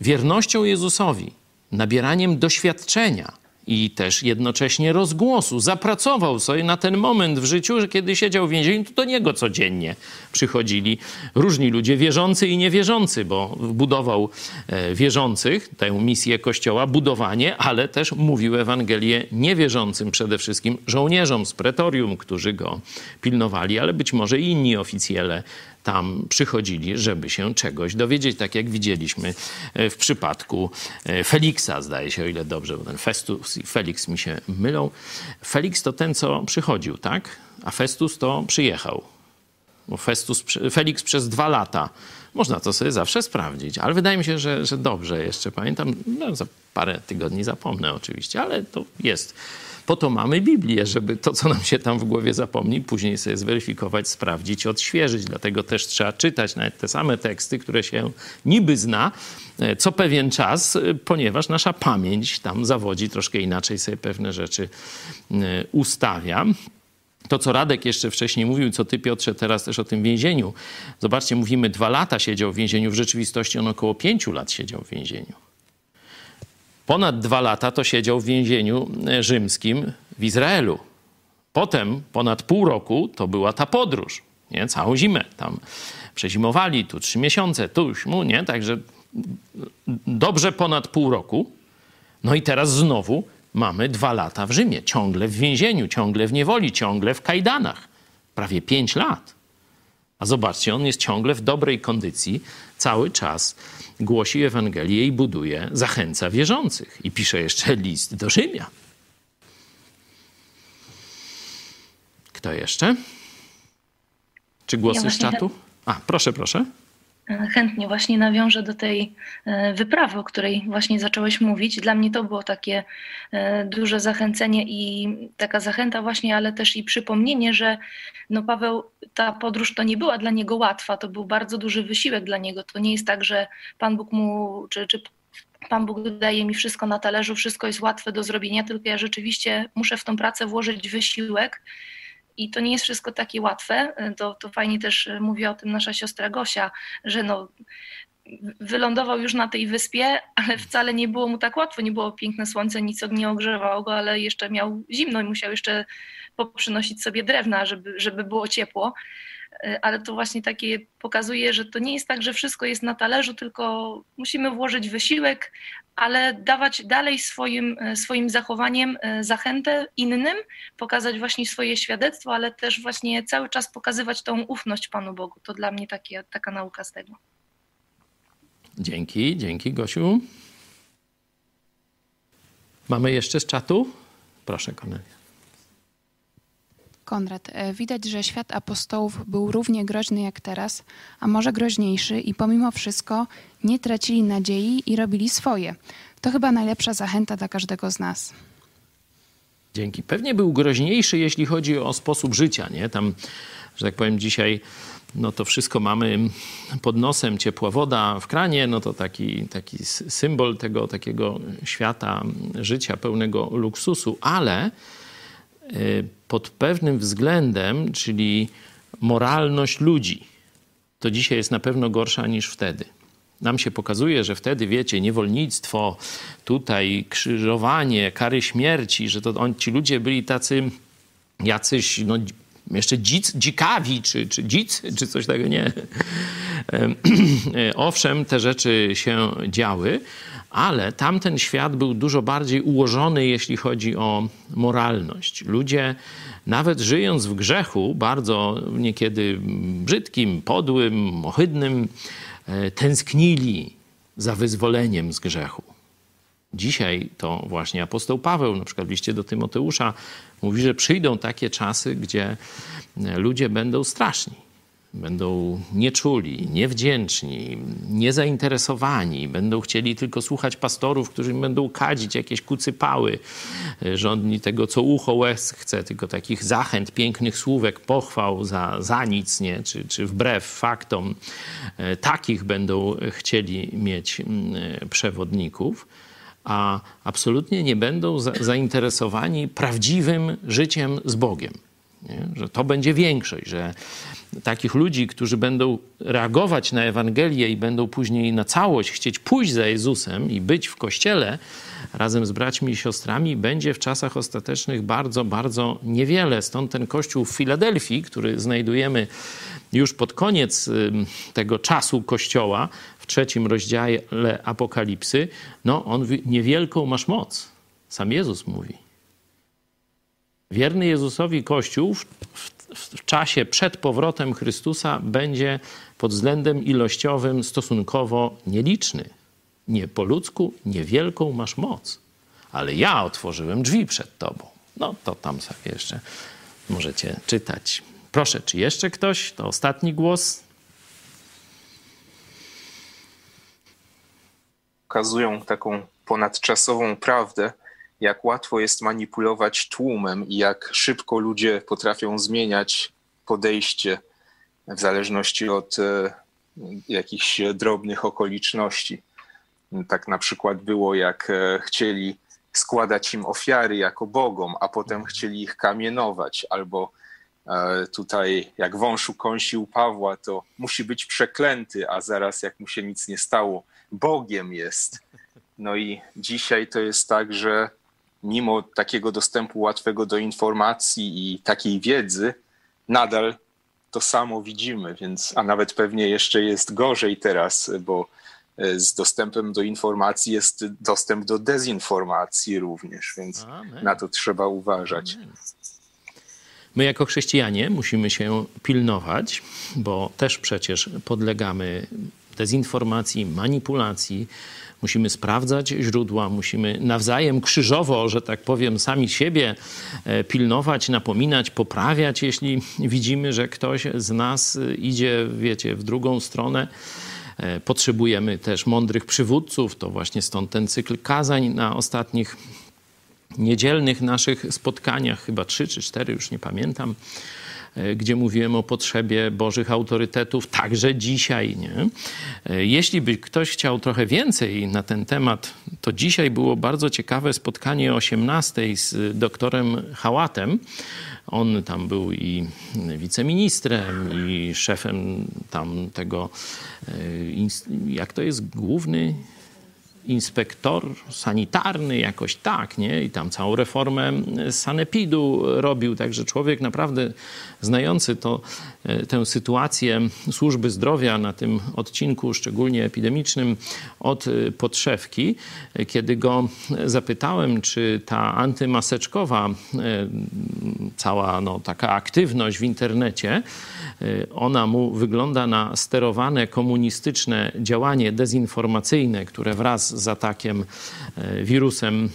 wiernością Jezusowi, nabieraniem doświadczenia, i też jednocześnie rozgłosu. Zapracował sobie na ten moment w życiu, że kiedy siedział w więzieniu, to do niego codziennie przychodzili różni ludzie, wierzący i niewierzący, bo budował e, wierzących, tę misję Kościoła, budowanie, ale też mówił Ewangelię niewierzącym, przede wszystkim żołnierzom z pretorium, którzy go pilnowali, ale być może i inni oficjele tam przychodzili, żeby się czegoś dowiedzieć, tak jak widzieliśmy e, w przypadku e, Feliksa, zdaje się, o ile dobrze, bo ten Festus i Felix mi się mylą. Felix to ten, co przychodził, tak? A Festus to przyjechał. bo Festus, Felix przez dwa lata. Można to sobie zawsze sprawdzić, ale wydaje mi się, że, że dobrze jeszcze pamiętam. No, za parę tygodni zapomnę oczywiście, ale to jest. Po to mamy Biblię, żeby to, co nam się tam w głowie zapomni, później sobie zweryfikować, sprawdzić, odświeżyć. Dlatego też trzeba czytać nawet te same teksty, które się niby zna, e, co pewien czas, e, ponieważ nasza pamięć tam zawodzi, troszkę inaczej sobie pewne rzeczy e, ustawia. To, co Radek jeszcze wcześniej mówił, co ty, Piotrze, teraz też o tym więzieniu. Zobaczcie, mówimy, dwa lata siedział w więzieniu, w rzeczywistości on około pięciu lat siedział w więzieniu. Ponad dwa lata to siedział w więzieniu e, rzymskim w Izraelu. Potem ponad pół roku to była ta podróż, nie? Całą zimę tam przezimowali, tu trzy miesiące, tuś mu, nie? Także dobrze ponad pół roku. No i teraz znowu mamy dwa lata w Rzymie, ciągle w więzieniu, ciągle w niewoli, ciągle w kajdanach. Prawie pięć lat. A zobaczcie, on jest ciągle w dobrej kondycji, cały czas głosi Ewangelię i buduje, zachęca wierzących. I pisze jeszcze list do Rzymian. Kto jeszcze? Czy głosy ja z czatu? A, proszę, proszę. Chętnie właśnie nawiążę do tej e, wyprawy, o której właśnie zacząłeś mówić. Dla mnie to było takie e, duże zachęcenie i taka zachęta właśnie, ale też i przypomnienie, że no Paweł, ta podróż to nie była dla niego łatwa, to był bardzo duży wysiłek dla niego. To nie jest tak, że Pan Bóg mu, czy, czy Pan Bóg daje mi wszystko na talerzu, wszystko jest łatwe do zrobienia, tylko ja rzeczywiście muszę w tą pracę włożyć wysiłek i to nie jest wszystko takie łatwe. To, to fajnie też mówi o tym nasza siostra Gosia, że no, wylądował już na tej wyspie, ale wcale nie było mu tak łatwo. Nie było piękne słońce, nic nie ogrzewało go, ale jeszcze miał zimno i musiał jeszcze poprzynosić sobie drewna, żeby, żeby było ciepło. Ale to właśnie takie pokazuje, że to nie jest tak, że wszystko jest na talerzu, tylko musimy włożyć wysiłek, ale dawać dalej swoim, e, swoim zachowaniem e, zachętę innym, pokazać właśnie swoje świadectwo, ale też właśnie cały czas pokazywać tą ufność Panu Bogu. To dla mnie takie, taka nauka z tego. Dzięki, dzięki Gosiu. Mamy jeszcze z czatu? Proszę, Konelia. Konrad, e, widać, że świat apostołów był równie groźny jak teraz, a może groźniejszy i pomimo wszystko nie tracili nadziei i robili swoje. To chyba najlepsza zachęta dla każdego z nas. Dzięki. Pewnie był groźniejszy, jeśli chodzi o sposób życia, nie? Tam, że tak powiem, dzisiaj no to wszystko mamy pod nosem, ciepła woda w kranie, no to taki, taki symbol tego takiego świata życia pełnego luksusu, ale pod pewnym względem, czyli moralność ludzi, to dzisiaj jest na pewno gorsza niż wtedy. Nam się pokazuje, że wtedy, wiecie, niewolnictwo, tutaj krzyżowanie, kary śmierci, że to on, ci ludzie byli tacy jacyś, no, jeszcze dzic, dzikawi, czy, czy dzic, czy coś takiego, nie. Owszem, te rzeczy się działy, ale tamten świat był dużo bardziej ułożony, jeśli chodzi o moralność. Ludzie, nawet żyjąc w grzechu, bardzo niekiedy brzydkim, podłym, ohydnym, e, tęsknili za wyzwoleniem z grzechu. Dzisiaj to właśnie apostoł Paweł, na przykład w liście do Tymoteusza, mówi, że przyjdą takie czasy, gdzie ludzie będą straszni będą nieczuli, niewdzięczni, niezainteresowani, będą chcieli tylko słuchać pastorów, którzy będą kadzić jakieś kucypały, żądni tego, co ucho łez chce, tylko takich zachęt, pięknych słówek, pochwał za, za nic, nie? Czy, czy wbrew faktom. E, takich będą chcieli mieć mm, przewodników a absolutnie nie będą zainteresowani prawdziwym życiem z Bogiem. Nie? Że to będzie większość, że takich ludzi, którzy będą reagować na Ewangelię i będą później na całość chcieć pójść za Jezusem i być w kościele razem z braćmi i siostrami, będzie w czasach ostatecznych bardzo, bardzo niewiele. Stąd ten kościół w Filadelfii, który znajdujemy już pod koniec tego czasu kościoła, w trzecim rozdziale Apokalipsy, no on niewielką masz moc. Sam Jezus mówi. Wierny Jezusowi Kościół w, w, w czasie przed powrotem Chrystusa będzie pod względem ilościowym stosunkowo nieliczny. Nie po ludzku, niewielką masz moc, ale ja otworzyłem drzwi przed tobą. No to tam sobie jeszcze możecie czytać Proszę, czy jeszcze ktoś? To ostatni głos. Pokazują taką ponadczasową prawdę, jak łatwo jest manipulować tłumem i jak szybko ludzie potrafią zmieniać podejście w zależności od e, jakichś drobnych okoliczności. Tak na przykład było, jak e, chcieli składać im ofiary jako bogom, a potem chcieli ich kamienować, albo e, tutaj jak wąż ukąsił Pawła, to musi być przeklęty, a zaraz jak mu się nic nie stało, Bogiem jest. No i dzisiaj to jest tak, że mimo takiego dostępu łatwego do informacji i takiej wiedzy, nadal to samo widzimy, więc a nawet pewnie jeszcze jest gorzej teraz, bo e, z dostępem do informacji jest dostęp do dezinformacji również, więc Amen. na to trzeba uważać. Amen. My jako chrześcijanie musimy się pilnować, bo też przecież podlegamy dezinformacji, manipulacji, Musimy sprawdzać źródła, musimy nawzajem krzyżowo, że tak powiem, sami siebie e, pilnować, napominać, poprawiać, jeśli widzimy, że ktoś z nas idzie, wiecie, w drugą stronę. E, potrzebujemy też mądrych przywódców, to właśnie stąd ten cykl kazań na ostatnich niedzielnych naszych spotkaniach, chyba trzy czy cztery, już nie pamiętam. E, gdzie mówiłem o potrzebie Bożych autorytetów, także dzisiaj. Nie? E, jeśli by ktoś chciał trochę więcej na ten temat, to dzisiaj było bardzo ciekawe spotkanie o 18 z doktorem Hałatem. On tam był i wiceministrem, i szefem tam tego, e, jak to jest, główny inspektor sanitarny, jakoś tak, nie? I tam całą reformę sanepidu robił, także człowiek naprawdę znający to, e, tę sytuację służby zdrowia na tym odcinku, szczególnie epidemicznym, od e, podszewki, e, kiedy go zapytałem, czy ta antymaseczkowa cała no, taka aktywność w internecie, ona mu wygląda na sterowane komunistyczne działanie dezinformacyjne, które wraz z atakiem wirusem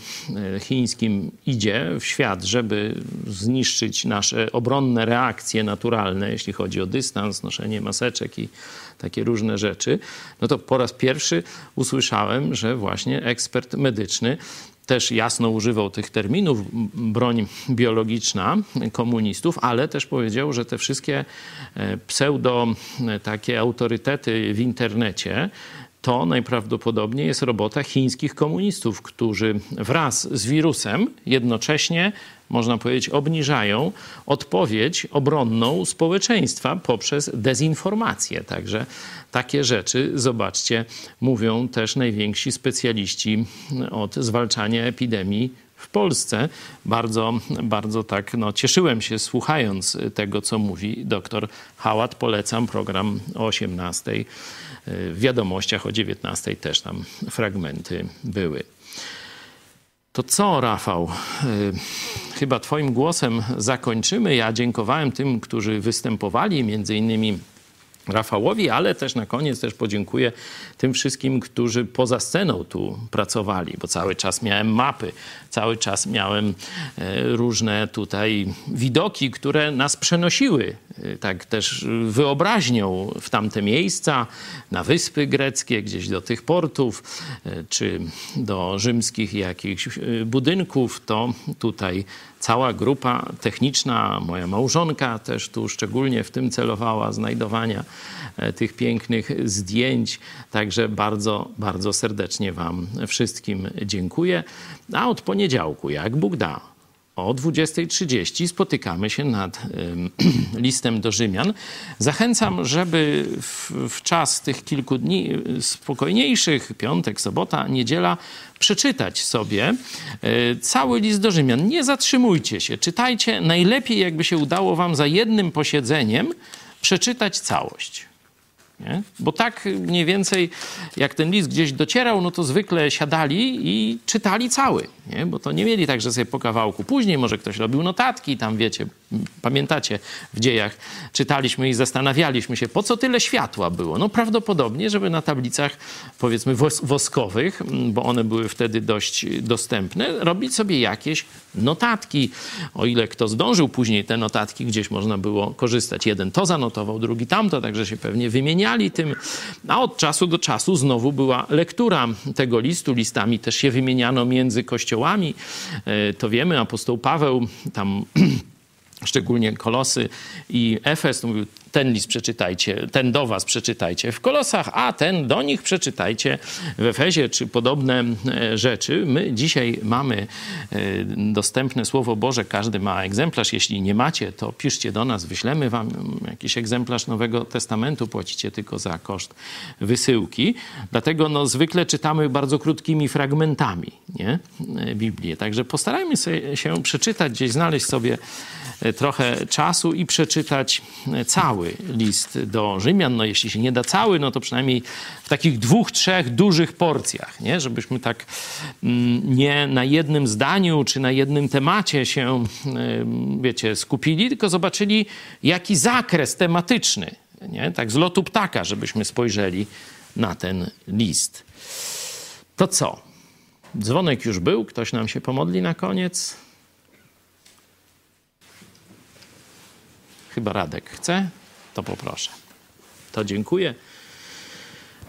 chińskim idzie w świat, żeby zniszczyć nasze obronne reakcje reakcje naturalne, jeśli chodzi o dystans, noszenie maseczek i takie różne rzeczy, no to po raz pierwszy usłyszałem, że właśnie ekspert medyczny też jasno używał tych terminów, broń biologiczna komunistów, ale też powiedział, że te wszystkie e, pseudo e, takie autorytety w internecie, to najprawdopodobniej jest robota chińskich komunistów, którzy wraz z wirusem jednocześnie, można powiedzieć, obniżają odpowiedź obronną społeczeństwa poprzez dezinformację. Także takie rzeczy, zobaczcie, mówią też najwięksi specjaliści od zwalczania epidemii w Polsce. Bardzo, bardzo tak no, cieszyłem się słuchając tego, co mówi doktor Hałat. Polecam program o 18 w wiadomościach o 19 też tam fragmenty były. To co, Rafał? Y, chyba Twoim głosem zakończymy. Ja dziękowałem tym, którzy występowali, między innymi Rafałowi, ale też na koniec też podziękuję tym wszystkim, którzy poza sceną tu pracowali, bo cały czas miałem mapy, cały czas miałem e, różne tutaj widoki, które nas przenosiły e, tak też wyobraźnią w tamte miejsca, na wyspy greckie, gdzieś do tych portów, e, czy do rzymskich jakichś budynków, to tutaj cała grupa techniczna, moja małżonka też tu szczególnie w tym celowała, znajdowania e, tych pięknych zdjęć. Także bardzo, bardzo serdecznie Wam wszystkim dziękuję. A od poniedziałku, jak Bóg da, o 20.30 spotykamy się nad y, listem do Rzymian. Zachęcam, żeby w, w, czas tych kilku dni spokojniejszych, piątek, sobota, niedziela, przeczytać sobie y, cały list do Rzymian. Nie zatrzymujcie się, czytajcie. Najlepiej, jakby się udało Wam za jednym posiedzeniem przeczytać całość. Nie? Bo tak mniej więcej, jak ten list gdzieś docierał, no to zwykle siadali i czytali cały nie? bo to nie mieli tak, że sobie po kawałku. Później może ktoś robił notatki, tam wiecie, pamiętacie w dziejach, czytaliśmy i zastanawialiśmy się, po co tyle światła było. No prawdopodobnie, żeby na tablicach powiedzmy woskowych, bo one były wtedy dość dostępne, robić sobie jakieś notatki. O ile kto zdążył później te notatki, gdzieś można było korzystać. Jeden to zanotował, drugi tamto, także się pewnie wymieniali tym. A od czasu do czasu znowu była lektura tego listu. Listami też się wymieniano między kościołami. E, to wiemy, apostoł Paweł tam szczególnie Kolosy i Efes, mówił, ten list przeczytajcie, ten do was przeczytajcie w Kolosach, a ten do nich przeczytajcie w Efezie, czy podobne e, rzeczy. My dzisiaj mamy e, dostępne Słowo Boże, każdy ma egzemplarz. Jeśli nie macie, to piszcie do nas, wyślemy wam jakiś egzemplarz Nowego Testamentu, płacicie tylko za koszt wysyłki. Dlatego no, zwykle czytamy bardzo krótkimi fragmentami nie? E, Biblię. Także postarajmy się przeczytać, gdzieś znaleźć sobie trochę czasu i przeczytać cały cały list do Rzymian. No jeśli się nie da cały, no to przynajmniej w takich dwóch, trzech dużych porcjach, nie? żebyśmy tak mm, nie na jednym zdaniu czy na jednym temacie się, wiecie, skupili, tylko zobaczyli, jaki zakres tematyczny, nie? tak z lotu ptaka, żebyśmy spojrzeli na ten list. To co? Dzwonek już był, ktoś nam się pomodli na koniec. Chyba Radek chce to poproszę. To dziękuję.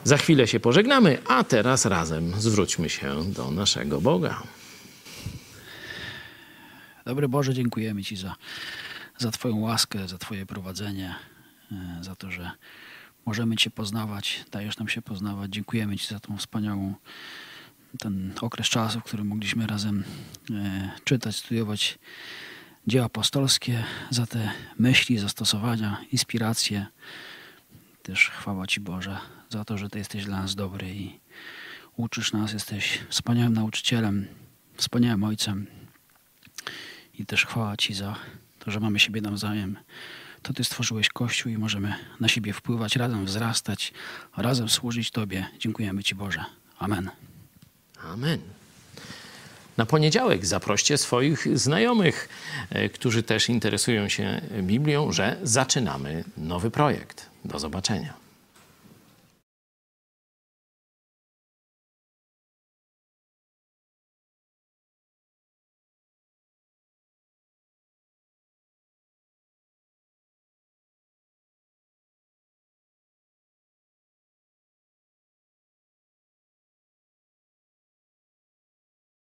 Za chwilę się pożegnamy, a teraz razem zwróćmy się do naszego Boga. Dobry Boże, dziękujemy Ci za, za Twoją łaskę, za Twoje prowadzenie, e, za to, że możemy Cię poznawać, dajesz nam się poznawać. Dziękujemy Ci za tą wspaniałą ten okres czasu, w którym mogliśmy razem e, czytać, studiować dzieła apostolskie, za te myśli, zastosowania, inspiracje. Też chwała Ci Boże za to, że Ty jesteś dla nas dobry i uczysz nas, jesteś wspaniałym nauczycielem, wspaniałym ojcem. I też chwała Ci za to, że mamy siebie nawzajem. To Ty stworzyłeś Kościół i możemy na siebie wpływać, razem wzrastać, razem służyć Tobie. Dziękujemy Ci Boże. Amen. Amen. Na poniedziałek zaproście swoich znajomych, e, którzy też interesują się Biblią, że zaczynamy nowy projekt. Do zobaczenia.